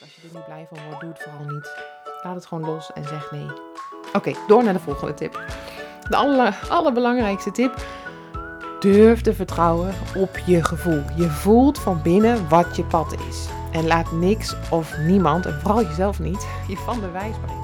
als je er niet blij van wordt, doe het vooral niet. Laat het gewoon los en zeg nee. Oké, door naar de volgende tip. De aller, allerbelangrijkste tip. Durf te vertrouwen op je gevoel. Je voelt van binnen wat je pad is. En laat niks of niemand, en vooral jezelf niet, je van de wijs brengen.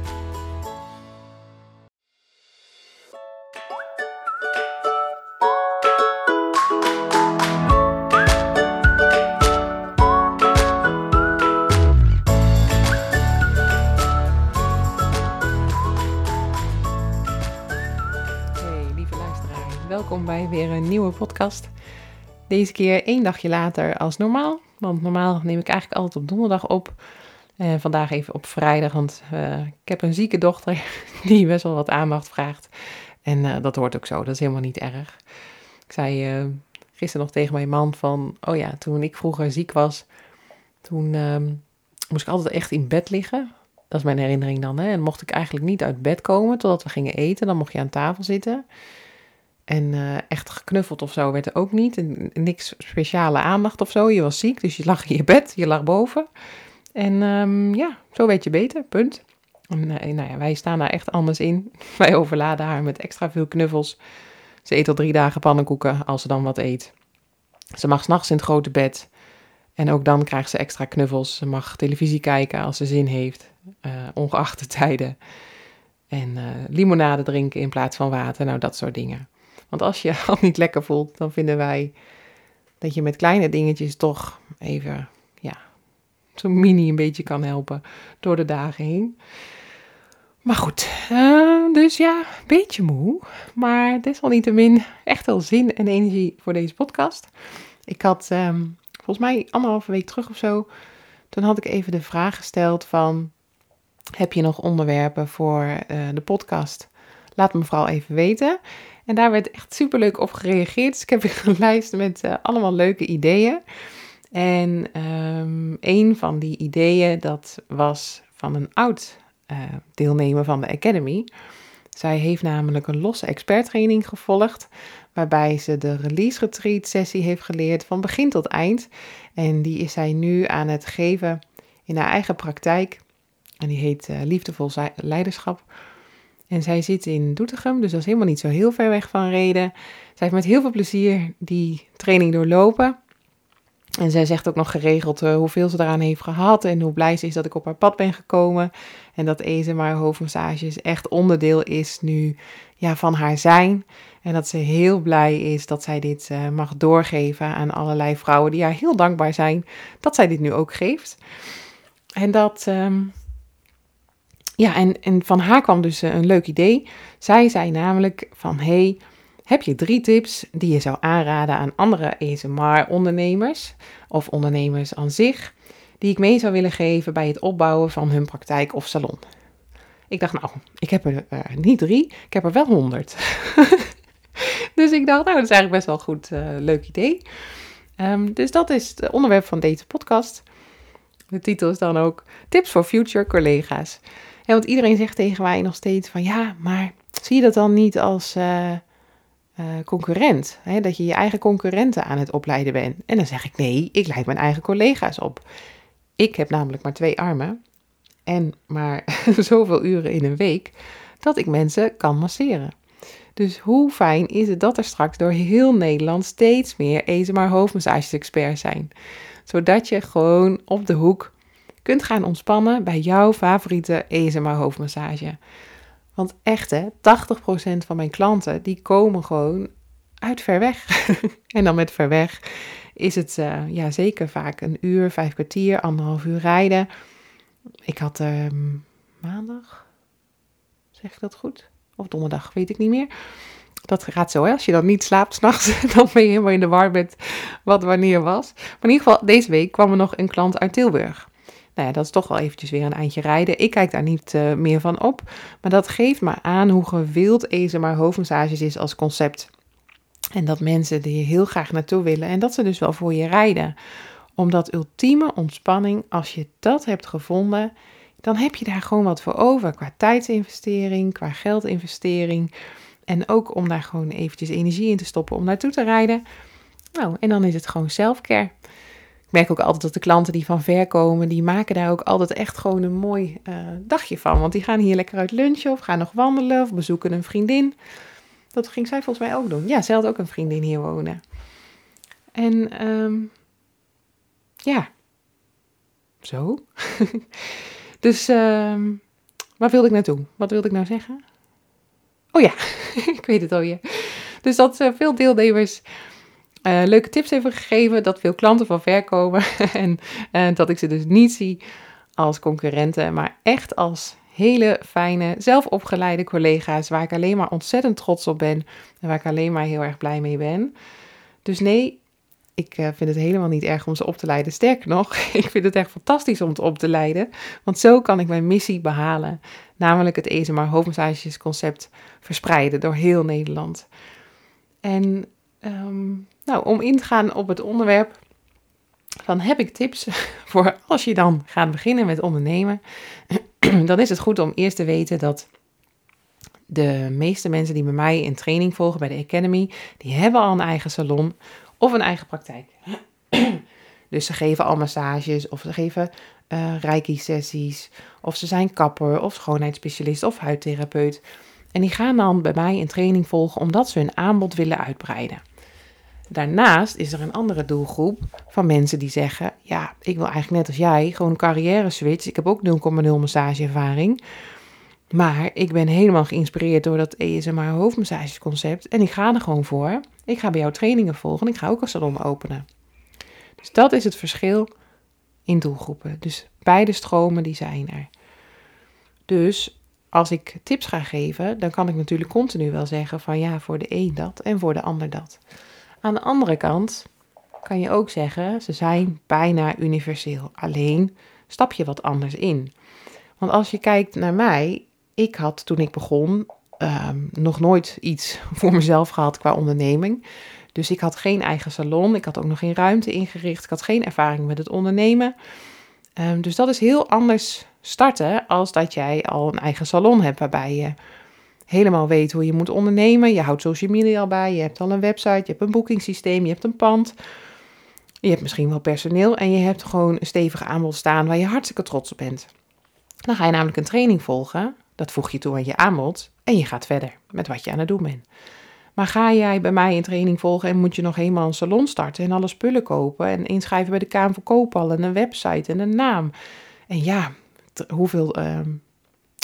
Welkom bij weer een nieuwe podcast. Deze keer één dagje later als normaal. Want normaal neem ik eigenlijk altijd op donderdag op. En vandaag even op vrijdag, want eh, ik heb een zieke dochter die best wel wat aandacht vraagt. En eh, dat hoort ook zo, dat is helemaal niet erg. Ik zei eh, gisteren nog tegen mijn man van, oh ja, toen ik vroeger ziek was, toen ehm, moest ik altijd echt in bed liggen. Dat is mijn herinnering dan. Hè? En mocht ik eigenlijk niet uit bed komen totdat we gingen eten. Dan mocht je aan tafel zitten. En eh, echt geknuffeld of zo werd er ook niet. En niks speciale aandacht of zo. Je was ziek, dus je lag in je bed. Je lag boven. En ehm, ja, zo werd je beter. Punt. En, eh, nou ja, wij staan daar echt anders in. Wij overladen haar met extra veel knuffels. Ze eet al drie dagen pannenkoeken als ze dan wat eet. Ze mag s'nachts in het grote bed. En ook dan krijgt ze extra knuffels. Ze mag televisie kijken als ze zin heeft, eh, ongeacht de tijden. En limonade drinken in plaats van water, nou dat soort dingen. Want als je al niet lekker voelt, dan vinden wij dat je met kleine dingetjes toch even, ja, zo'n mini een beetje kan helpen door de dagen heen. Maar goed, eh, dus ja, een beetje moe. Maar desalniettemin echt wel zin en energie voor deze podcast. Ik had ehm, volgens mij anderhalve week terug of zo, toen had ik even de vraag gesteld van, heb je nog onderwerpen voor eh, de podcast? Laat me vooral even weten. En daar werd echt superleuk op gereageerd. Dus ik heb een lijst met eh, allemaal leuke ideeën. En um, een van die ideeën, dat was van een oud uh, deelnemer van de Academy. Zij heeft namelijk een losse experttraining gevolgd waarbij ze de release retreat sessie heeft geleerd van begin tot eind. En die is zij nu aan het geven in haar eigen praktijk. En die heet uh, Liefdevol Leiderschap. En zij zit in Doetinchem, dus dat is helemaal niet zo heel ver weg van Reden. Zij heeft met heel veel plezier die training doorlopen. En zij zegt ook nog geregeld uh, hoeveel ze eraan heeft gehad en hoe blij ze is dat ik op haar pad ben gekomen. En dat ESMR hoofdmassages echt onderdeel is nu ja, van haar zijn. En dat ze heel blij is dat zij dit uh, mag doorgeven aan allerlei vrouwen die haar heel dankbaar zijn dat zij dit nu ook geeft. En dat, um, ja, en, en van haar kwam dus een leuk idee. Zij zei namelijk van, hey, heb je drie tips die je zou aanraden aan andere ASMR-ondernemers of ondernemers aan zich, die ik mee zou willen geven bij het opbouwen van hun praktijk of salon? Ik dacht, nou, ik heb er uh, niet drie, ik heb er wel honderd. dus ik dacht, nou, dat is eigenlijk best wel een goed, uh, leuk idee. Um, dus dat is het onderwerp van deze podcast. De titel is dan ook Tips voor Future Collega's. Want iedereen zegt tegen mij nog steeds van, ja, maar zie je dat dan niet als... Uh, uh, concurrent. Hè? Dat je je eigen concurrenten aan het opleiden bent. En dan zeg ik nee, ik leid mijn eigen collega's op. Ik heb namelijk maar twee armen en maar zoveel uren in een week dat ik mensen kan masseren. Dus hoe fijn is het dat er straks door heel Nederland steeds meer ASMR hoofdmassages experts zijn. Zodat je gewoon op de hoek kunt gaan ontspannen bij jouw favoriete ASMR hoofdmassage. Want echt hè, 80% van mijn klanten die komen gewoon uit ver weg. en dan met ver weg is het uh, ja, zeker vaak een uur, vijf kwartier, anderhalf uur rijden. Ik had uh, maandag, Zeg ik dat goed? Of donderdag, weet ik niet meer. Dat gaat zo, hè? Als je dan niet slaapt s'nachts, dan ben je helemaal in de war met wat wanneer was. Maar in ieder geval, deze week kwam er nog een klant uit Tilburg. Nou ja, dat is toch wel eventjes weer een eindje rijden. Ik kijk daar niet uh, meer van op. Maar dat geeft maar aan hoe gewild maar hoofdmassages is als concept. En dat mensen er heel graag naartoe willen. En dat ze dus wel voor je rijden. Omdat ultieme ontspanning, als je dat hebt gevonden, dan heb je daar gewoon wat voor over. Qua tijdsinvestering, qua geldinvestering. En ook om daar gewoon eventjes energie in te stoppen om naartoe te rijden. Nou, en dan is het gewoon selfcare. Ik merk ook altijd dat de klanten die van ver komen, die maken daar ook altijd echt gewoon een mooi uh, dagje van. Want die gaan hier lekker uit lunchen of gaan nog wandelen of bezoeken een vriendin. Dat ging zij volgens mij ook doen. Ja, zij had ook een vriendin hier wonen. En um, ja, zo. dus um, wilde ik naartoe? Wat wilde ik nou zeggen? Oh ja, ik weet het alweer. Dus dat uh, veel deelnemers uh, leuke tips hebben gegeven, dat veel klanten van ver komen en uh, dat ik ze dus niet zie als concurrenten, maar echt als hele fijne, zelfopgeleide collega's waar ik alleen maar ontzettend trots op ben en waar ik alleen maar heel erg blij mee ben. Dus nee, ik uh, vind het helemaal niet erg om ze op te leiden. Sterker nog, ik vind het echt fantastisch om het op te leiden, want zo kan ik mijn missie behalen, namelijk het ESMR hoofdmassages concept verspreiden door heel Nederland. En um, nou, om in te gaan op het onderwerp, dan heb ik tips voor als je dan gaat beginnen met ondernemen. Dan is het goed om eerst te weten dat de meeste mensen die bij mij in training volgen bij de Academy, die hebben al een eigen salon of een eigen praktijk. Dus ze geven al massages of ze geven uh, reiki-sessies of ze zijn kapper of schoonheidsspecialist of huidtherapeut. En die gaan dan bij mij in training volgen omdat ze hun aanbod willen uitbreiden. Daarnaast is er een andere doelgroep van mensen die zeggen: Ja, ik wil eigenlijk net als jij gewoon een carrière switch. Ik heb ook 0,0 massageervaring. Maar ik ben helemaal geïnspireerd door dat ESMR hoofdmassagesconcept. En ik ga er gewoon voor. Ik ga bij jou trainingen volgen. En ik ga ook een salon openen. Dus dat is het verschil in doelgroepen. Dus beide stromen die zijn er. Dus als ik tips ga geven, dan kan ik natuurlijk continu wel zeggen van ja, voor de een dat en voor de ander dat. Aan de andere kant kan je ook zeggen, ze zijn bijna universeel. Alleen stap je wat anders in. Want als je kijkt naar mij, ik had toen ik begon ehm, nog nooit iets voor mezelf gehad qua onderneming. Dus ik had geen eigen salon, ik had ook nog geen ruimte ingericht, ik had geen ervaring met het ondernemen. Um, dus dat is heel anders starten als dat jij al een eigen salon hebt waarbij je helemaal weet hoe je moet ondernemen. Je houdt social media al bij, je hebt al een website, je hebt een boekingssysteem, je hebt een pand. Je hebt misschien wel personeel en je hebt gewoon een stevige aanbod staan waar je hartstikke trots op bent. Dan ga je namelijk een training volgen, dat voeg je toe aan je aanbod en je gaat verder met wat je aan het doen bent. Maar ga jij bij mij een training volgen en moet je nog helemaal een salon starten en alle spullen kopen en inschrijven bij de Kamer van Koopal en een website en een naam. En ja, hoeveel uh,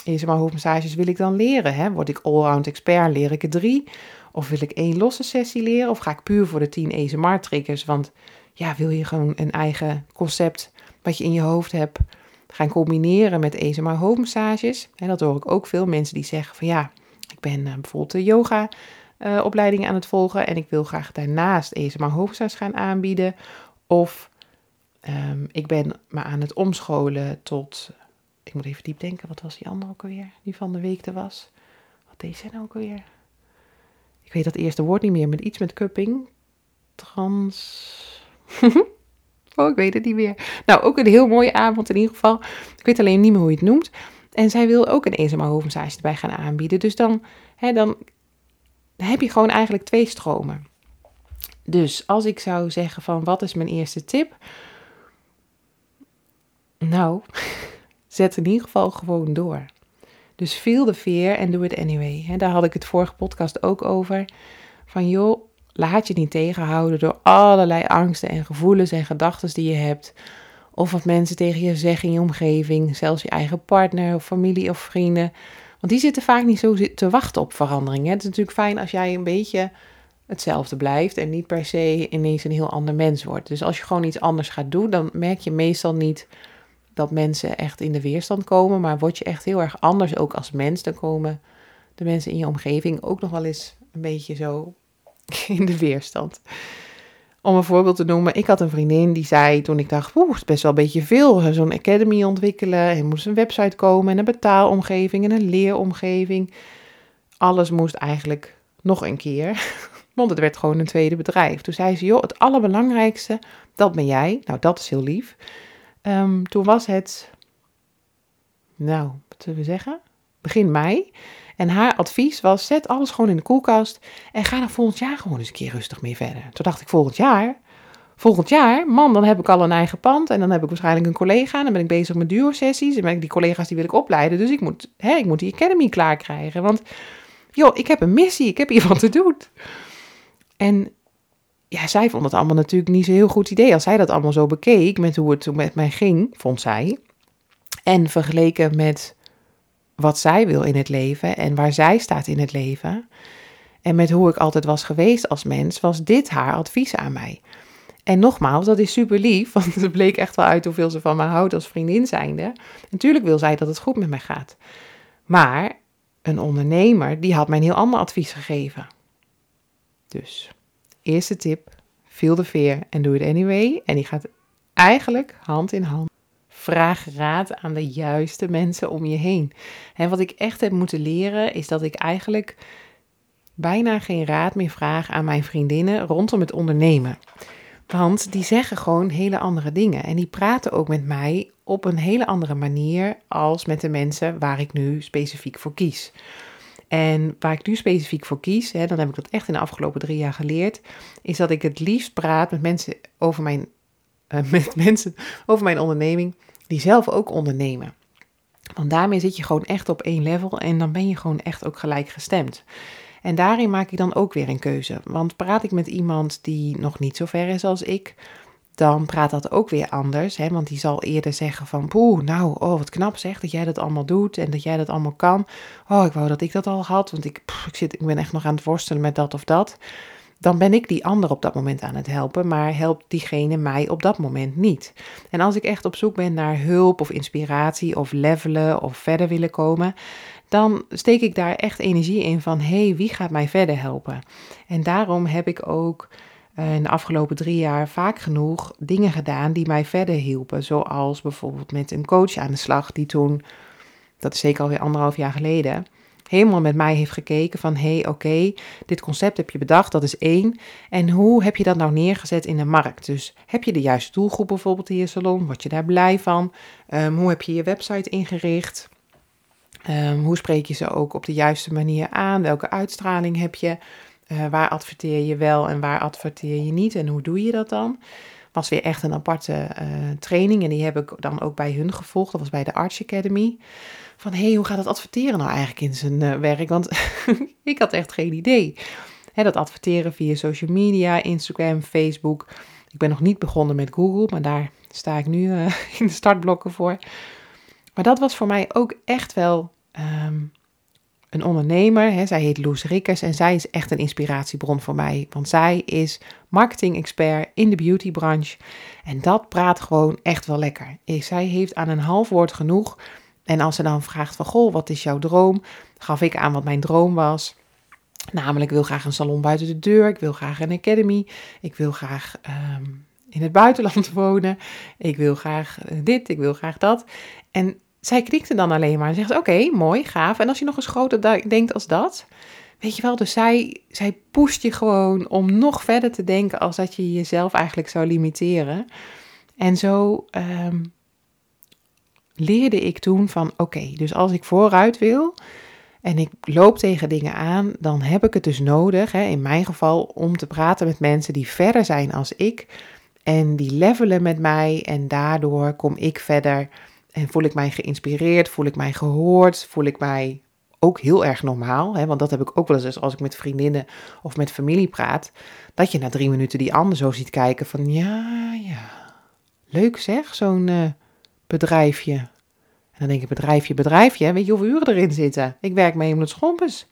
ESMR hoofdmassages wil ik dan leren? Hè? Word ik allround expert, leer ik er drie? Of wil ik één losse sessie leren? Of ga ik puur voor de tien ESMR triggers? Want ja, wil je gewoon een eigen concept wat je in je hoofd hebt gaan combineren met ESMR hoofdmassages? En dat hoor ik ook veel mensen die zeggen van ja, ik ben uh, bijvoorbeeld de yoga uh, opleiding aan het volgen en ik wil graag daarnaast ESMR hoofdmassages gaan aanbieden. Of um, ik ben me aan het omscholen tot ik moet even diep denken, wat was die andere ook alweer? Die van de week er was. Wat deed zij nou ook alweer? Ik weet dat eerste woord niet meer, met iets met cupping. Trans. oh, ik weet het niet meer. Nou, ook een heel mooie avond in ieder geval. Ik weet alleen niet meer hoe je het noemt. En zij wil ook een ESMA hoofdmassage erbij gaan aanbieden. Dus dan, hè, dan heb je gewoon eigenlijk twee stromen. Dus als ik zou zeggen van wat is mijn eerste tip? Nou, zet in ieder geval gewoon door. Dus feel the fear en do it anyway. He, daar had ik het vorige podcast ook over. Van joh, laat je niet tegenhouden door allerlei angsten en gevoelens en gedachten die je hebt. Of wat mensen tegen je zeggen in je omgeving, zelfs je eigen partner of familie of vrienden. Want die zitten vaak niet zo te wachten op verandering. Het is natuurlijk fijn als jij een beetje hetzelfde blijft en niet per se ineens een heel ander mens wordt. Dus als je gewoon iets anders gaat doen, dan merk je meestal niet dat mensen echt in de weerstand komen, maar word je echt heel erg anders ook als mens, dan komen de mensen in je omgeving ook nog wel eens een beetje zo in de weerstand. Om een voorbeeld te noemen, ik had een vriendin die zei toen ik dacht, oeh, het best wel een beetje veel, zo'n academy ontwikkelen, en moest een website komen en een betaalomgeving en een leeromgeving. Alles moest eigenlijk nog een keer, want het werd gewoon een tweede bedrijf. Toen zei ze, joh, het allerbelangrijkste, dat ben jij. Nou, dat is heel lief. Ehm, toen was het, nou, wat zullen we zeggen, begin mei. En haar advies was: zet alles gewoon in de koelkast en ga dan volgend jaar gewoon eens een keer rustig mee verder. Toen dacht ik: volgend jaar? Volgend jaar, man, dan heb ik al een eigen pand en dan heb ik waarschijnlijk een collega. En dan ben ik bezig met duo-sessies en ben ik die collega's die wil ik opleiden. Dus ik moet, hè, ik moet die academy klaar krijgen. Want, joh, ik heb een missie, ik heb hier wat te doen. En ja, zij vond het allemaal natuurlijk niet zo'n heel goed idee. Als zij dat allemaal zo bekeek met hoe het toen met mij ging, vond zij. En vergeleken met wat zij wil in het leven en waar zij staat in het leven. En met hoe ik altijd was geweest als mens, was dit haar advies aan mij. En nogmaals, dat is super lief, want het bleek echt wel uit hoeveel ze van mij houdt als vriendin zijnde. Natuurlijk wil zij dat het goed met mij gaat. Maar een ondernemer, die had mij een heel ander advies gegeven. Dus, eerste tip, feel the fear en do it anyway. En die gaat eigenlijk hand in hand Vraag raad aan de juiste mensen om je heen. En wat ik echt heb moeten leren is dat ik eigenlijk bijna geen raad meer vraag aan mijn vriendinnen rondom het ondernemen. Want die zeggen gewoon hele andere dingen. En die praten ook met mij op een hele andere manier als met de mensen waar ik nu specifiek voor kies. En waar ik nu specifiek voor kies, hè, dan heb ik dat echt in de afgelopen drie jaar geleerd, is dat ik het liefst praat met mensen over mijn, uh, met mensen over mijn onderneming die zelf ook ondernemen. Want daarmee zit je gewoon echt op één level en dan ben je gewoon echt ook gelijk gestemd. En daarin maak ik dan ook weer een keuze. Want praat ik met iemand die nog niet zo ver is als ik, dan praat dat ook weer anders. Hè? Want die zal eerder zeggen van, poeh, nou, oh, wat knap zeg dat jij dat allemaal doet en dat jij dat allemaal kan. Oh, ik wou dat ik dat al had, want ik, ik, zit, ik ben echt nog aan het worstelen met dat of dat dan ben ik die ander op dat moment aan het helpen, maar helpt diegene mij op dat moment niet. En als ik echt op zoek ben naar hulp of inspiratie of levelen of verder willen komen, dan steek ik daar echt energie in van hé, hey, wie gaat mij verder helpen? En daarom heb ik ook in de afgelopen drie jaar vaak genoeg dingen gedaan die mij verder hielpen. Zoals bijvoorbeeld met een coach aan de slag die toen, dat is zeker alweer anderhalf jaar geleden, helemaal met mij heeft gekeken van hé, hey, oké, dit concept heb je bedacht, dat is één. En hoe heb je dat nou neergezet in de markt? Dus heb je de juiste doelgroep bijvoorbeeld in je salon? Word je daar blij van? Ehm, hoe heb je je website ingericht? Um, hoe spreek je ze ook op de juiste manier aan? Welke uitstraling heb je? Uh, waar adverteer je wel en waar adverteer je niet? En hoe doe je dat dan? Was weer echt een aparte uh, training en die heb ik dan ook bij hun gevolgd. Dat was bij de Arch Academy van hé, hey, hoe gaat het adverteren nou eigenlijk in zijn uh, werk? Want ik had echt geen idee. Hè, dat adverteren via social media, Instagram, Facebook. Ik ben nog niet begonnen met Google, maar daar sta ik nu in de startblokken voor. Maar dat was voor mij ook echt wel um, een ondernemer. Hè. Zij heet Loes Rikkers en zij is echt een inspiratiebron voor mij. Want zij is marketing-expert in de beautybranche. En dat praat gewoon echt wel lekker. Zij heeft aan een half woord genoeg en als ze dan vraagt van, goh, wat is jouw droom? Gaf ik aan wat mijn droom was. Namelijk, ik wil graag een salon buiten de deur. Ik wil graag een academy. Ik wil graag ehm, in het buitenland wonen. Ik wil graag eh, dit, ik wil graag dat. En zij knikte dan alleen maar en zegt, oké, mooi, gaaf. En als je nog eens groter denkt als dat... Weet je wel, dus zij, zij pusht je gewoon om nog verder te denken als dat je jezelf eigenlijk zou limiteren. En zo ehm, leerde ik toen van oké, dus als ik vooruit wil en ik loop tegen dingen aan, dan heb ik het dus nodig, hè, in mijn geval, om te praten met mensen die verder zijn als ik en die levelen met mij en daardoor kom ik verder en voel ik mij geïnspireerd, voel ik mij gehoord, voel ik mij ook heel erg normaal, hè, want dat heb ik ook wel eens als ik met vriendinnen of met familie praat, dat je na drie minuten die ander zo ziet kijken van ja, ja, leuk zeg, zo'n... Uh, bedrijfje. En dan denk ik, bedrijfje, bedrijfje, weet je hoeveel uren erin zitten? Ik werk mee het schompens.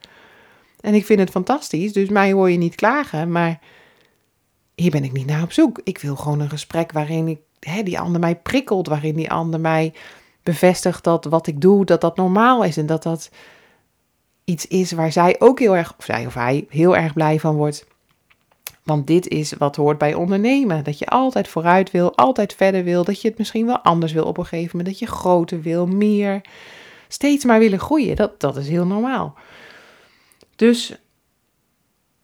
En ik vind het fantastisch, dus mij hoor je niet klagen, maar hier ben ik niet naar op zoek. Ik wil gewoon een gesprek waarin ik hè, die ander mij prikkelt, waarin die ander mij bevestigt dat wat ik doe, dat dat normaal is en dat dat iets is waar zij ook heel erg, of zij of hij, heel erg blij van wordt. Want dit is wat hoort bij ondernemen. Dat je altijd vooruit wil, altijd verder wil. Dat je het misschien wel anders wil op een gegeven moment. Dat je groter wil, meer. Steeds maar willen groeien. Dat, dat is heel normaal. Dus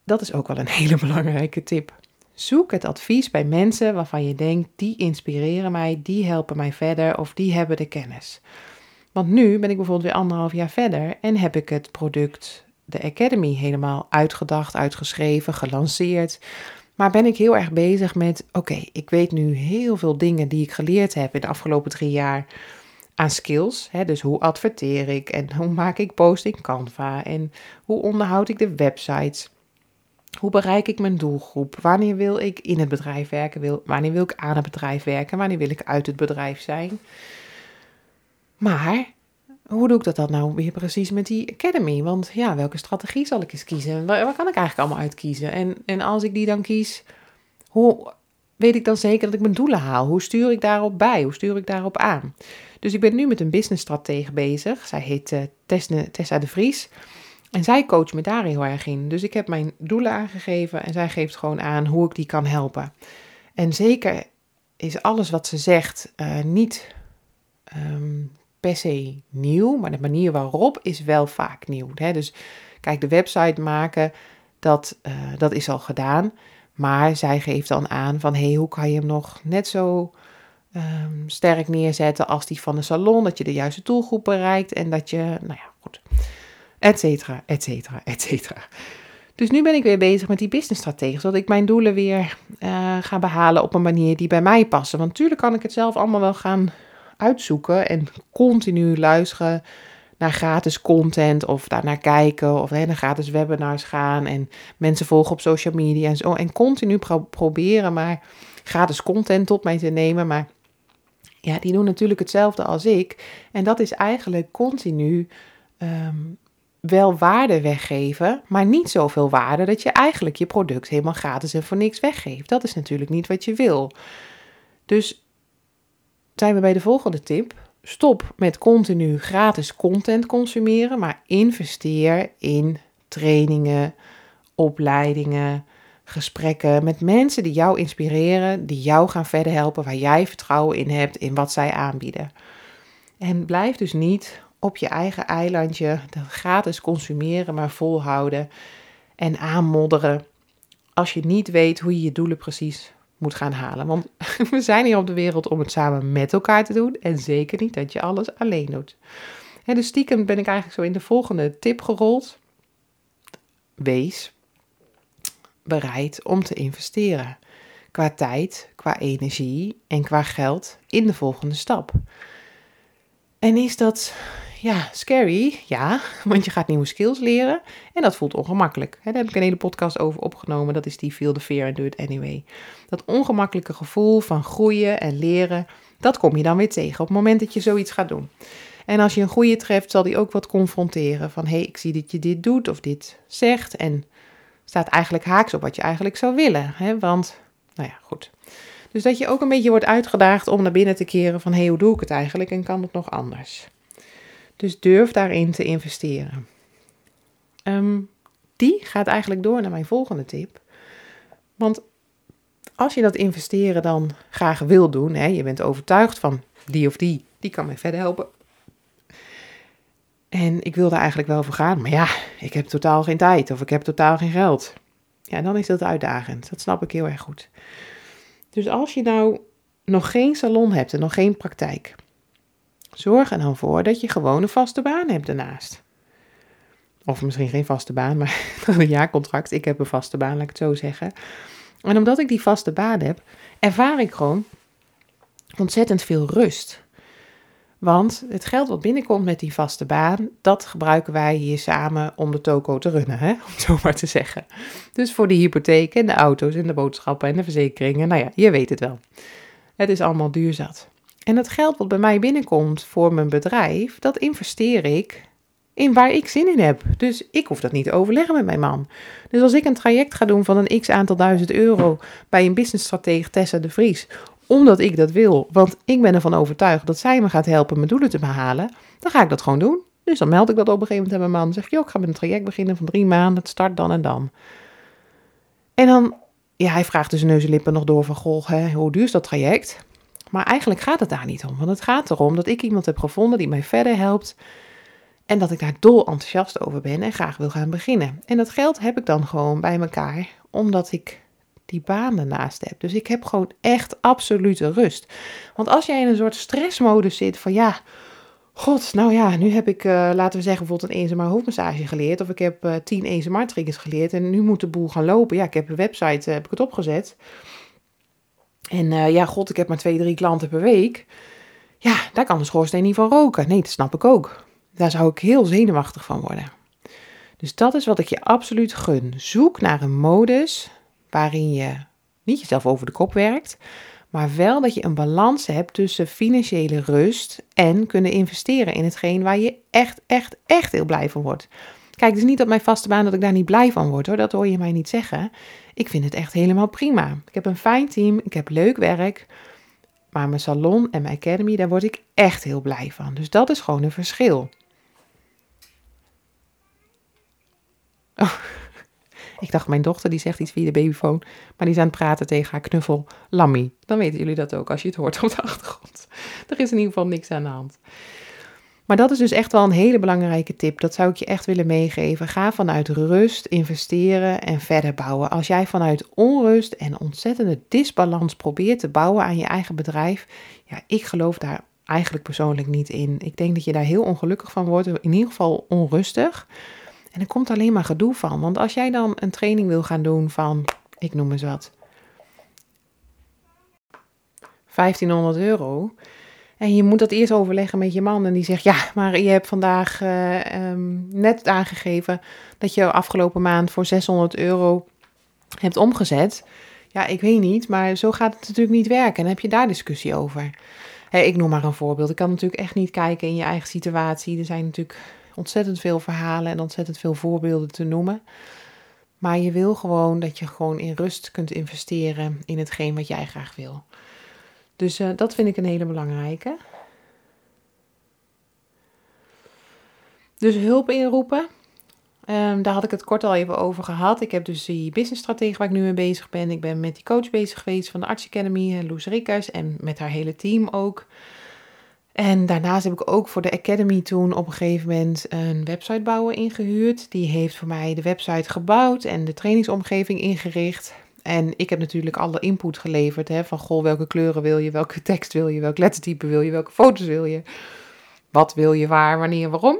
dat is ook wel een hele belangrijke tip. Zoek het advies bij mensen waarvan je denkt, die inspireren mij, die helpen mij verder of die hebben de kennis. Want nu ben ik bijvoorbeeld weer anderhalf jaar verder en heb ik het product, de Academy, helemaal uitgedacht, uitgeschreven, gelanceerd. Maar ben ik heel erg bezig met, oké, ik weet nu heel veel dingen die ik geleerd heb in de afgelopen drie jaar aan skills. Hè, dus hoe adverteer ik en hoe maak ik post in Canva en hoe onderhoud ik de websites. Hoe bereik ik mijn doelgroep? Wanneer wil ik in het bedrijf werken? wanneer wil ik aan het bedrijf werken? Wanneer wil ik uit het bedrijf zijn? Maar hoe doe ik dat dan nou weer precies met die academy? Want ja, welke strategie zal ik eens kiezen? Waar, waar kan ik eigenlijk allemaal uitkiezen? En, en als ik die dan kies, hoe weet ik dan zeker dat ik mijn doelen haal? Hoe stuur ik daarop bij? Hoe stuur ik daarop aan? Dus ik ben nu met een businessstratege bezig. Zij heet uh, Tessa de Vries. En zij coacht me daar heel erg in. Dus ik heb mijn doelen aangegeven en zij geeft gewoon aan hoe ik die kan helpen. En zeker is alles wat ze zegt uh, niet um, per se nieuw, maar de manier waarop is wel vaak nieuw. Hè? Dus kijk, de website maken, dat, uh, dat is al gedaan. Maar zij geeft dan aan van, hey, hoe kan je hem nog net zo um, sterk neerzetten als die van de salon, dat je de juiste doelgroep bereikt en dat je, nou ja, goed et cetera, et cetera, et cetera. Dus nu ben ik weer bezig met die businessstrategie, zodat ik mijn doelen weer uh, ga behalen op een manier die bij mij passen. Want natuurlijk kan ik het zelf allemaal wel gaan uitzoeken en continu luisteren naar gratis content of daarnaar kijken of naar gratis webinars gaan en mensen volgen op social media en zo. En continu proberen maar gratis content tot mij te nemen, maar ja, die doen natuurlijk hetzelfde als ik. En dat is eigenlijk continu um, wel waarde weggeven, maar niet zoveel waarde dat je eigenlijk je product helemaal gratis en voor niks weggeeft. Dat is natuurlijk niet wat je wil. Dus zijn we bij de volgende tip. Stop met continu gratis content consumeren, maar investeer in trainingen, opleidingen, gesprekken met mensen die jou inspireren, die jou gaan verder helpen, waar jij vertrouwen in hebt in wat zij aanbieden. En blijf dus niet op je eigen eilandje dat gratis consumeren, maar volhouden en aanmodderen. Als je niet weet hoe je je doelen precies moet gaan halen. Want we zijn hier op de wereld om het samen met elkaar te doen. En zeker niet dat je alles alleen doet. En dus stiekem ben ik eigenlijk zo in de volgende tip gerold. Wees bereid om te investeren. Qua tijd, qua energie en qua geld in de volgende stap. En is dat ja, scary, ja, want je gaat nieuwe skills leren en dat voelt ongemakkelijk. daar heb ik een hele podcast over opgenomen, dat is die Feel the Fear and Do It Anyway. Dat ongemakkelijke gevoel van groeien en leren, dat kom je dan weer tegen op het moment dat je zoiets gaat doen. En als je een goede treft, zal die ook wat confronteren van hé, hey, ik zie dat je dit doet of dit zegt en staat eigenlijk haaks op wat je eigenlijk zou willen. Hè? Want, nou ja, goed. Dus dat je ook een beetje wordt uitgedaagd om naar binnen te keren van hé, hey, hoe doe ik het eigenlijk en kan het nog anders? Dus durf daarin te investeren. Ehm, die gaat eigenlijk door naar mijn volgende tip. Want als je dat investeren dan graag wil doen, hè, je bent overtuigd van die of die, die kan mij verder helpen. En ik wil daar eigenlijk wel voor gaan, maar ja, ik heb totaal geen tijd of ik heb totaal geen geld. Ja, dan is dat uitdagend. Dat snap ik heel erg goed. Dus als je nou nog geen salon hebt en nog geen praktijk, Zorg er dan voor dat je gewoon een vaste baan hebt daarnaast. Of misschien geen vaste baan, maar een jaarcontract. Ik heb een vaste baan, laat ik het zo zeggen. En omdat ik die vaste baan heb, ervaar ik gewoon ontzettend veel rust. Want het geld wat binnenkomt met die vaste baan, dat gebruiken wij hier samen om de toko te runnen, hè? om zo maar te zeggen. Dus voor de hypotheek en de auto's en de boodschappen en de verzekeringen, nou ja, je weet het wel. Het is allemaal duurzat. En het geld wat bij mij binnenkomt voor mijn bedrijf, dat investeer ik in waar ik zin in heb. Dus ik hoef dat niet te overleggen met mijn man. Dus als ik een traject ga doen van een x aantal duizend euro bij een businessstratege Tessa de Vries, omdat ik dat wil. Want ik ben ervan overtuigd dat zij me gaat helpen mijn doelen te behalen. Dan ga ik dat gewoon doen. Dus dan meld ik dat op een gegeven moment aan mijn man. Dan zeg ik, joh, ik ga met een traject beginnen van drie maanden. Het start dan en dan. En dan, ja, hij vraagt dus neus en lippen nog door van, goh, hè, hoe duur is dat traject? Maar eigenlijk gaat het daar niet om. Want het gaat erom dat ik iemand heb gevonden die mij verder helpt. En dat ik daar dol enthousiast over ben en graag wil gaan beginnen. En dat geld heb ik dan gewoon bij elkaar, omdat ik die baan ernaast heb. Dus ik heb gewoon echt absolute rust. Want als jij in een soort stressmodus zit van ja, god, nou ja, nu heb ik, uh, laten we zeggen, bijvoorbeeld een ESMR hoofdmassage geleerd. Of ik heb uh, tien ESMR triggers geleerd en nu moet de boel gaan lopen. Ja, ik heb een website, uh, heb ik het opgezet. En ja, god, ik heb maar twee, drie klanten per week. Ja, daar kan de schoorsteen niet van roken. Nee, dat snap ik ook. Daar zou ik heel zenuwachtig van worden. Dus dat is wat ik je absoluut gun. Zoek naar een modus waarin je niet jezelf over de kop werkt, maar wel dat je een balans hebt tussen financiële rust en kunnen investeren in hetgeen waar je echt, echt, echt heel blij van wordt. Kijk, is niet op mijn vaste baan dat ik daar niet blij van word hoor, dat hoor je mij niet zeggen. Ik vind het echt helemaal prima. Ik heb een fijn team, ik heb leuk werk, maar mijn salon en mijn academy, daar word ik echt heel blij van. Dus dat is gewoon een verschil. Oh. Ik dacht, mijn dochter die zegt iets via de babyfoon, maar die is aan het praten tegen haar knuffel Lammy. Dan weten jullie dat ook als je het hoort op de achtergrond. Er is in ieder geval niks aan de hand. Maar dat is dus echt wel een hele belangrijke tip. Dat zou ik je echt willen meegeven. Ga vanuit rust investeren en verder bouwen. Als jij vanuit onrust en ontzettende disbalans probeert te bouwen aan je eigen bedrijf, ja, ik geloof daar eigenlijk persoonlijk niet in. Ik denk dat je daar heel ongelukkig van wordt, in ieder geval onrustig. En er komt alleen maar gedoe van. Want als jij dan een training wil gaan doen van, ik noem eens wat, 1500 euro. En je moet dat eerst overleggen met je man. En die zegt: Ja, maar je hebt vandaag uh, um, net aangegeven dat je afgelopen maand voor 600 euro hebt omgezet. Ja, ik weet niet, maar zo gaat het natuurlijk niet werken. En heb je daar discussie over? Ik noem maar een voorbeeld. Ik kan natuurlijk echt niet kijken in je eigen situatie. Er zijn natuurlijk ontzettend veel verhalen en ontzettend veel voorbeelden te noemen. Maar je wil gewoon dat je gewoon in rust kunt investeren in hetgeen wat jij graag wil. Dus uh, dat vind ik een hele belangrijke. Dus hulp inroepen. Um, daar had ik het kort al even over gehad. Ik heb dus die businessstrategie waar ik nu mee bezig ben. Ik ben met die coach bezig geweest van de Arts Academy, Loes Rikkers, en met haar hele team ook. En daarnaast heb ik ook voor de Academy toen op een gegeven moment een websitebouwer ingehuurd. Die heeft voor mij de website gebouwd en de trainingsomgeving ingericht. En ik heb natuurlijk alle input geleverd hè, van goh, welke kleuren wil je, welke tekst wil je, welk lettertype wil je, welke foto's wil je. Wat wil je, waar, wanneer, waarom.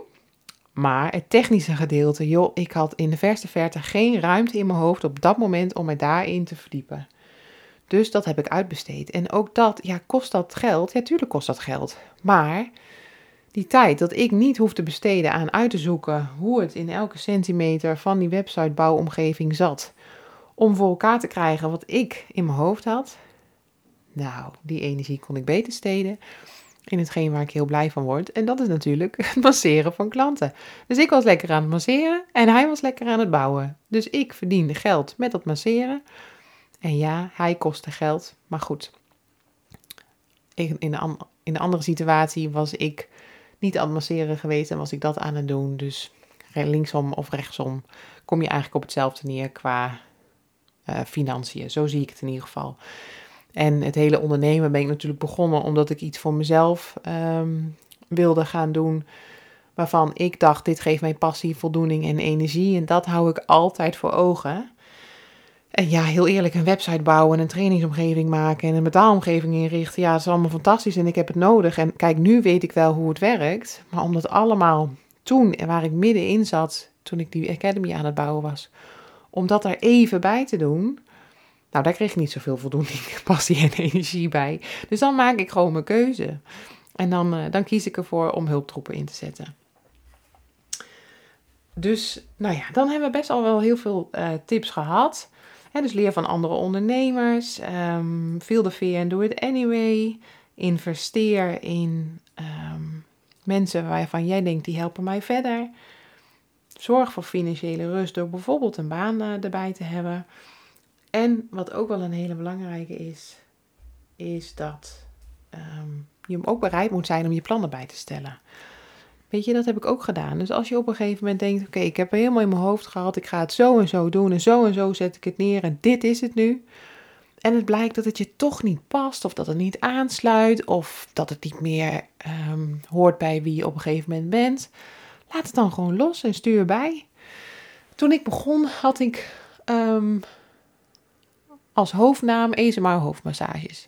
Maar het technische gedeelte, joh, ik had in de verste verte geen ruimte in mijn hoofd op dat moment om mij daarin te verdiepen. Dus dat heb ik uitbesteed. En ook dat, ja, kost dat geld? Ja, tuurlijk kost dat geld. Maar die tijd dat ik niet hoef te besteden aan uit te zoeken hoe het in elke centimeter van die websitebouwomgeving zat. Om voor elkaar te krijgen wat ik in mijn hoofd had. Nou, die energie kon ik beter steden in hetgeen waar ik heel blij van word. En dat is natuurlijk het masseren van klanten. Dus ik was lekker aan het masseren en hij was lekker aan het bouwen. Dus ik verdiende geld met dat masseren. En ja, hij kostte geld, maar goed. In de, in de andere situatie was ik niet aan het masseren geweest en was ik dat aan het doen. Dus linksom of rechtsom kom je eigenlijk op hetzelfde neer qua uh, financiën. Zo zie ik het in ieder geval. En het hele ondernemen ben ik natuurlijk begonnen omdat ik iets voor mezelf um, wilde gaan doen. Waarvan ik dacht, dit geeft mij passie, voldoening en energie. En dat hou ik altijd voor ogen. En ja, heel eerlijk, een website bouwen, een trainingsomgeving maken en een betaalomgeving inrichten. Ja, dat is allemaal fantastisch en ik heb het nodig. En kijk, nu weet ik wel hoe het werkt. Maar om dat allemaal toen, waar ik middenin zat, toen ik die academy aan het bouwen was, om dat er even bij te doen. Nou, daar kreeg ik niet zoveel voldoening, passie en energie bij. Dus dan maak ik gewoon mijn keuze. En dan, uh, dan kies ik ervoor om hulptroepen in te zetten. Dus, nou ja, dan hebben we best al wel heel veel uh, tips gehad dus leer van andere ondernemers. Um, feel the fear and do it anyway. Investeer in um, mensen waarvan jij denkt die helpen mij verder. Zorg voor financiële rust door bijvoorbeeld een baan uh, erbij te hebben. En wat ook wel een hele belangrijke is, is dat ehm, je ook bereid moet zijn om je plannen bij te stellen. Weet je, dat heb ik ook gedaan. Dus als je op een gegeven moment denkt: Oké, ik heb helemaal in mijn hoofd gehad, ik ga het zo en zo doen en zo en zo zet ik het neer en dit is het nu. En het blijkt dat het je toch niet past, of dat het niet aansluit, of dat het niet meer ehm, hoort bij wie je op een gegeven moment bent. Laat het dan gewoon los en stuur bij. Toen ik begon had ik ehm, als hoofdnaam ASMR hoofdmassages.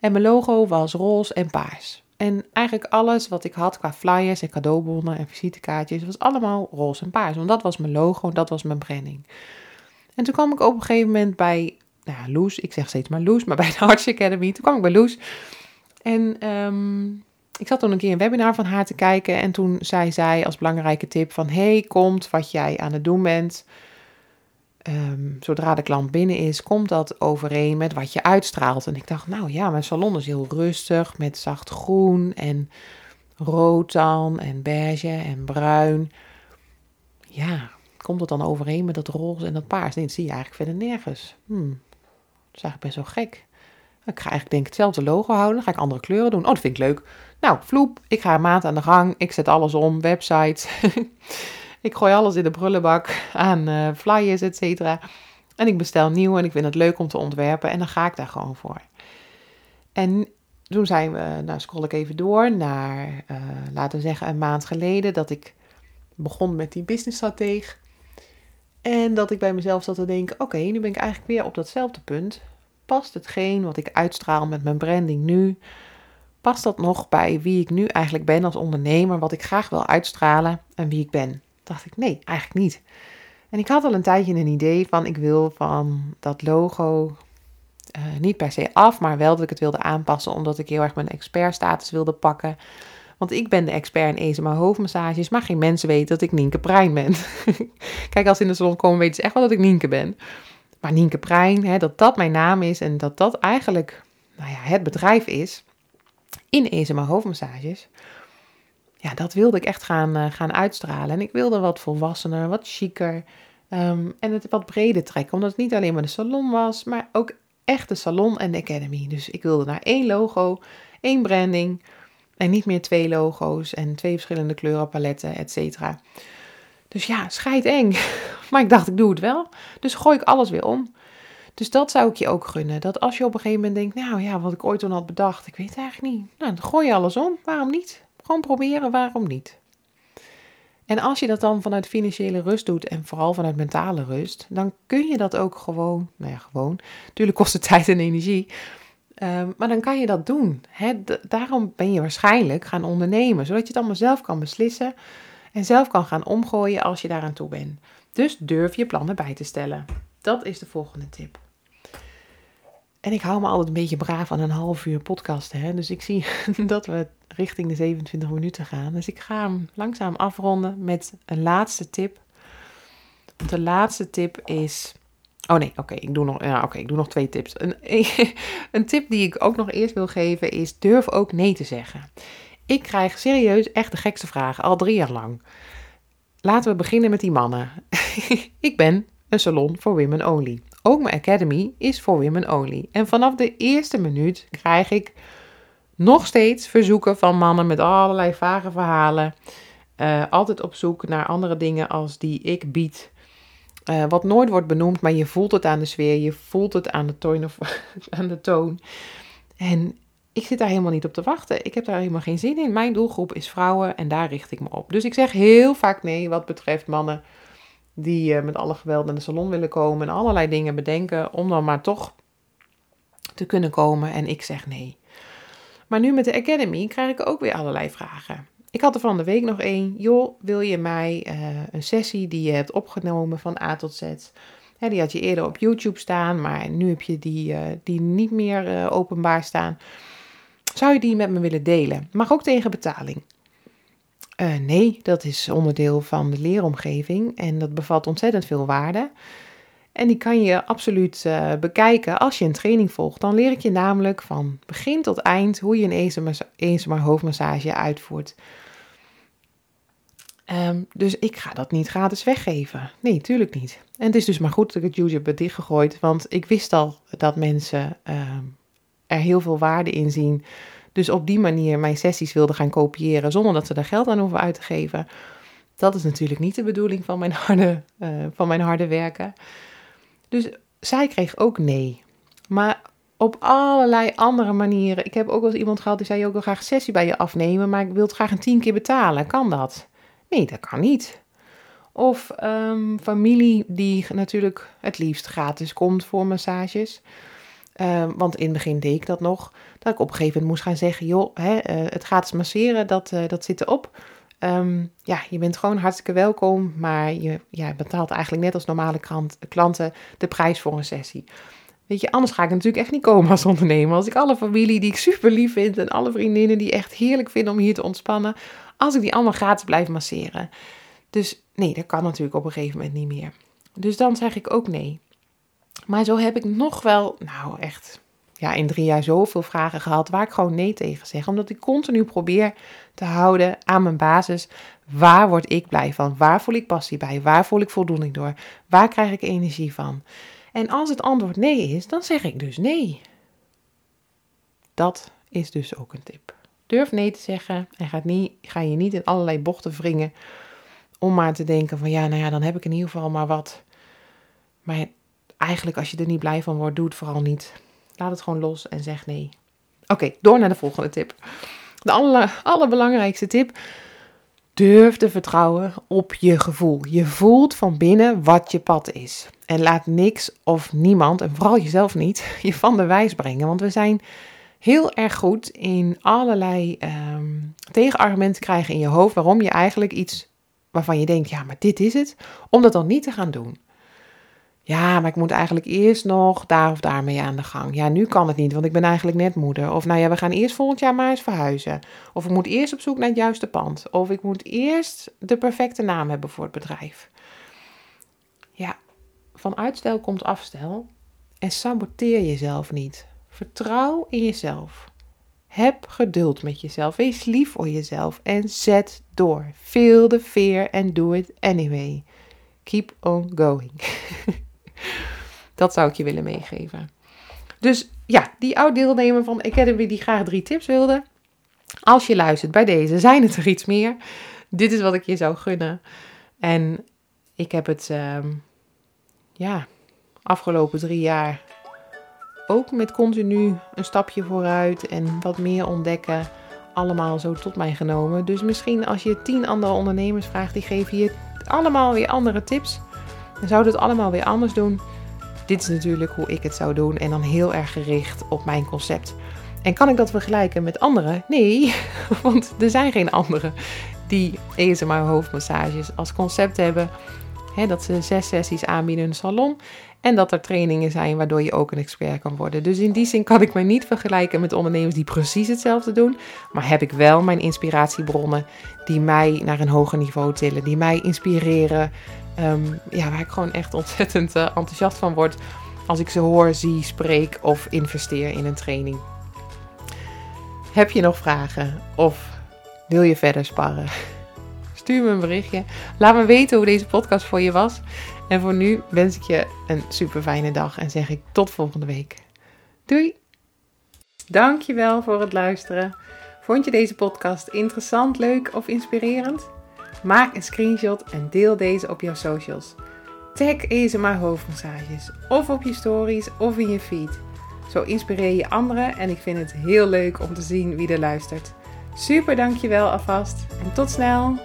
En mijn logo was roze en paars. En eigenlijk alles wat ik had qua flyers en cadeaubonnen en visitekaartjes was allemaal roze en paars. Want dat was mijn logo, dat was mijn branding. En toen kwam ik op een gegeven moment bij nou, Loes. Ik zeg steeds maar Loes, maar bij de Arts Academy. Toen kwam ik bij Loes. En um, ik zat toen een keer een webinar van haar te kijken. En toen zei zij als belangrijke tip van... Hey, komt wat jij aan het doen bent... Um, zodra de klant binnen is, komt dat overeen met wat je uitstraalt. En ik dacht, nou ja, mijn salon is heel rustig met zacht groen en rood dan en beige en bruin. Ja, komt het dan overeen met dat roze en dat paars? Nee, dat zie je eigenlijk verder nergens. Hmm, dat is eigenlijk best wel gek. Ik ga eigenlijk denk ik hetzelfde logo houden. Ga ik andere kleuren doen. Oh, dat vind ik leuk. Nou, vloep. Ik ga een maand aan de gang. Ik zet alles om. Website. ik gooi alles in de brullenbak aan uh, flyers, et cetera. En ik bestel nieuw en ik vind het leuk om te ontwerpen. En dan ga ik daar gewoon voor. En toen zijn we, nou scroll ik even door naar, uh, laten we zeggen, een maand geleden. Dat ik begon met die businessstrateeg. En dat ik bij mezelf zat te denken: oké, nu ben ik eigenlijk weer op datzelfde punt. Past hetgeen wat ik uitstraal met mijn branding nu? Past dat nog bij wie ik nu eigenlijk ben als ondernemer, wat ik graag wil uitstralen en wie ik ben? Dacht ik, nee, eigenlijk niet. En ik had al een tijdje een idee van, ik wil van dat logo uh, niet per se af, maar wel dat ik het wilde aanpassen, omdat ik heel erg mijn expertstatus wilde pakken. Want ik ben de expert in ESMA hoofdmassages, maar geen mensen weten dat ik Nienke Prijn ben. Kijk, als ze in de salon komen, weten ze echt wel dat ik Nienke ben. Maar Nienke Prijn, hè, dat dat mijn naam is en dat dat eigenlijk nou ja, het bedrijf is in ESMA hoofdmassages. Ja, dat wilde ik echt gaan, uh, gaan uitstralen. En ik wilde wat volwassener, wat chiquer um, en het wat breder trekken. Omdat het niet alleen maar de salon was, maar ook echt de salon en de academy. Dus ik wilde naar één logo, één branding en niet meer twee logo's en twee verschillende kleurenpaletten, et cetera. Dus ja, scheid eng. Maar ik dacht, ik doe het wel. Dus gooi ik alles weer om. Dus dat zou ik je ook gunnen. Dat als je op een gegeven moment denkt, nou ja, wat ik ooit toen had bedacht, ik weet het eigenlijk niet. Nou, dan gooi je alles om. Waarom niet? Gewoon proberen, waarom niet? En als je dat dan vanuit financiële rust doet en vooral vanuit mentale rust, dan kun je dat ook gewoon, nou ja, gewoon. Natuurlijk kost het tijd en energie, um, maar dan kan je dat doen. Daarom ben je waarschijnlijk gaan ondernemen, zodat je het allemaal zelf kan beslissen en zelf kan gaan omgooien als je daaraan toe bent. Dus durf je plannen bij te stellen. Dat is de volgende tip. En ik hou me altijd een beetje braaf aan een half uur podcast. Hè? Dus ik zie dat we richting de 27 minuten gaan. Dus ik ga hem langzaam afronden met een laatste tip. De laatste tip is. Oh nee, oké, ik doe nog, ja, oké, ik doe nog twee tips. Een, een tip die ik ook nog eerst wil geven is: durf ook nee te zeggen. Ik krijg serieus echt de gekste vragen, al drie jaar lang. Laten we beginnen met die mannen. ik ben een salon voor women only. Ook mijn academy is voor women only. En vanaf de eerste minuut krijg ik nog steeds verzoeken van mannen met allerlei vage verhalen. Uh, altijd op zoek naar andere dingen als die ik bied. Uh, wat nooit wordt benoemd, maar je voelt het aan de sfeer, je voelt het aan de toon. Of, aan de toon. En ik zit daar helemaal niet op te wachten. Ik heb daar helemaal geen zin in. Mijn doelgroep is vrouwen en daar richt ik me op. Dus ik zeg heel vaak nee wat betreft mannen die uh, met alle geweld in de salon willen komen en allerlei dingen bedenken om dan maar toch te kunnen komen. En ik zeg nee. Maar nu met de Academy krijg ik ook weer allerlei vragen. Ik had er van de week nog één. Joh, wil je mij uh, een sessie die je hebt opgenomen van A tot Z? Hè, die had je eerder op YouTube staan, maar nu heb je die, uh, die niet meer openbaar staan. Zou je die met me willen delen? Mag ook tegen betaling. Uh, nee, dat is onderdeel van de leeromgeving en dat bevat ontzettend veel waarde. En die kan je absoluut uh, bekijken als je een training volgt. Dan leer ik je namelijk van begin tot eind hoe je een ESMR hoofdmassage uitvoert. Um, dus ik ga dat niet gratis weggeven. Nee, tuurlijk niet. En het is dus maar goed dat ik het YouTube heb dichtgegooid, want ik wist al dat mensen um, er heel veel waarde in zien. Dus op die manier mijn sessies wilden gaan kopiëren zonder dat ze er geld aan hoeven uit te geven. Dat is natuurlijk niet de bedoeling van mijn harde, uh, van mijn harde werken. Dus zij kreeg ook nee. Maar op allerlei andere manieren. Ik heb ook wel eens iemand gehad die zei: ook wil graag sessie bij je afnemen, maar ik wil het graag een tien keer betalen. Kan dat? Nee, dat kan niet. Of um, familie die natuurlijk het liefst gratis komt voor massages. Um, want in het begin deed ik dat nog. Dat ik op een gegeven moment moest gaan zeggen: joh, hè, uh, het gratis masseren, dat, uh, dat zit erop. Um, ja, je bent gewoon hartstikke welkom, maar je betaalt eigenlijk net als normale klanten de prijs voor een sessie. Weet je, anders ga ik natuurlijk echt niet komen als ondernemer. Als ik alle familie die ik super lief vind en alle vriendinnen die echt heerlijk vinden om hier te ontspannen, als ik die allemaal gratis blijf masseren. Dus nee, dat kan natuurlijk op een gegeven moment niet meer. Dus dan zeg ik ook nee. Maar zo heb ik nog wel, nou echt, ja, in drie jaar zoveel vragen gehad waar ik gewoon nee tegen zeg. Omdat ik continu probeer te houden aan mijn basis. Waar word ik blij van? Waar voel ik passie bij? Waar voel ik voldoening door? Waar krijg ik energie van? En als het antwoord nee is, dan zeg ik dus nee. Dat is dus ook een tip. Durf nee te zeggen en gaat niet, ga je niet in allerlei bochten wringen om maar te denken van ja, nou ja, dan heb ik in ieder geval maar wat. Maar eigenlijk als je er niet blij van wordt, doe het vooral niet. Laat het gewoon los en zeg nee. Oké, door naar de volgende tip. De aller, allerbelangrijkste tip. Durf te vertrouwen op je gevoel. Je voelt van binnen wat je pad is. En laat niks of niemand, en vooral jezelf niet, je van de wijs brengen. Want we zijn heel erg goed in allerlei um, tegenargumenten krijgen in je hoofd waarom je eigenlijk iets waarvan je denkt, ja, maar dit is het, om dat dan niet te gaan doen. Ja, maar ik moet eigenlijk eerst nog daar of daar mee aan de gang. Ja, nu kan het niet, want ik ben eigenlijk net moeder. Of nou ja, we gaan eerst volgend jaar maar eens verhuizen. Of ik moet eerst op zoek naar het juiste pand. Of ik moet eerst de perfecte naam hebben voor het bedrijf. Ja, van uitstel komt afstel. En saboteer jezelf niet. Vertrouw in jezelf. Heb geduld met jezelf. Wees lief voor jezelf en zet door. Feel the fear and do it anyway. Keep on going. Dat zou ik je willen meegeven. Dus ja, die oud-deelnemer van Academy die graag drie tips wilde. Als je luistert bij deze, zijn het er iets meer. Dit is wat ik je zou gunnen. En ik heb het, uh, ja, afgelopen drie jaar ook met continu een stapje vooruit en wat meer ontdekken, allemaal zo tot mij genomen. Dus misschien als je tien andere ondernemers vraagt, die geven je allemaal weer andere tips. Dan zouden het allemaal weer anders doen. Dit is natuurlijk hoe ik het zou doen en dan heel erg gericht op mijn concept. En kan ik dat vergelijken met anderen? Nee, want er zijn geen anderen die ESMR hoofdmassages als concept hebben. dat ze zes sessies aanbieden in een salon en dat er trainingen zijn waardoor je ook een expert kan worden. Dus in die zin kan ik me niet vergelijken met ondernemers die precies hetzelfde doen. Maar heb ik wel mijn inspiratiebronnen die mij naar een hoger niveau tillen. Die mij inspireren. Ehm, ja, waar ik gewoon echt ontzettend uh, enthousiast van word. Als ik ze hoor, zie, spreek of investeer in een training. Heb je nog vragen? Of wil je verder sparren? Stuur me een berichtje. Laat me weten hoe deze podcast voor je was. En voor nu wens ik je een super fijne dag en zeg ik tot volgende week. Doei! Dankjewel voor het luisteren. Vond je deze podcast interessant, leuk of inspirerend? Maak een screenshot en deel deze op jouw socials. Tag maar hoofdmassages of op je stories of in je feed. Zo inspireer je anderen en ik vind het heel leuk om te zien wie er luistert. Super dankjewel alvast en tot snel!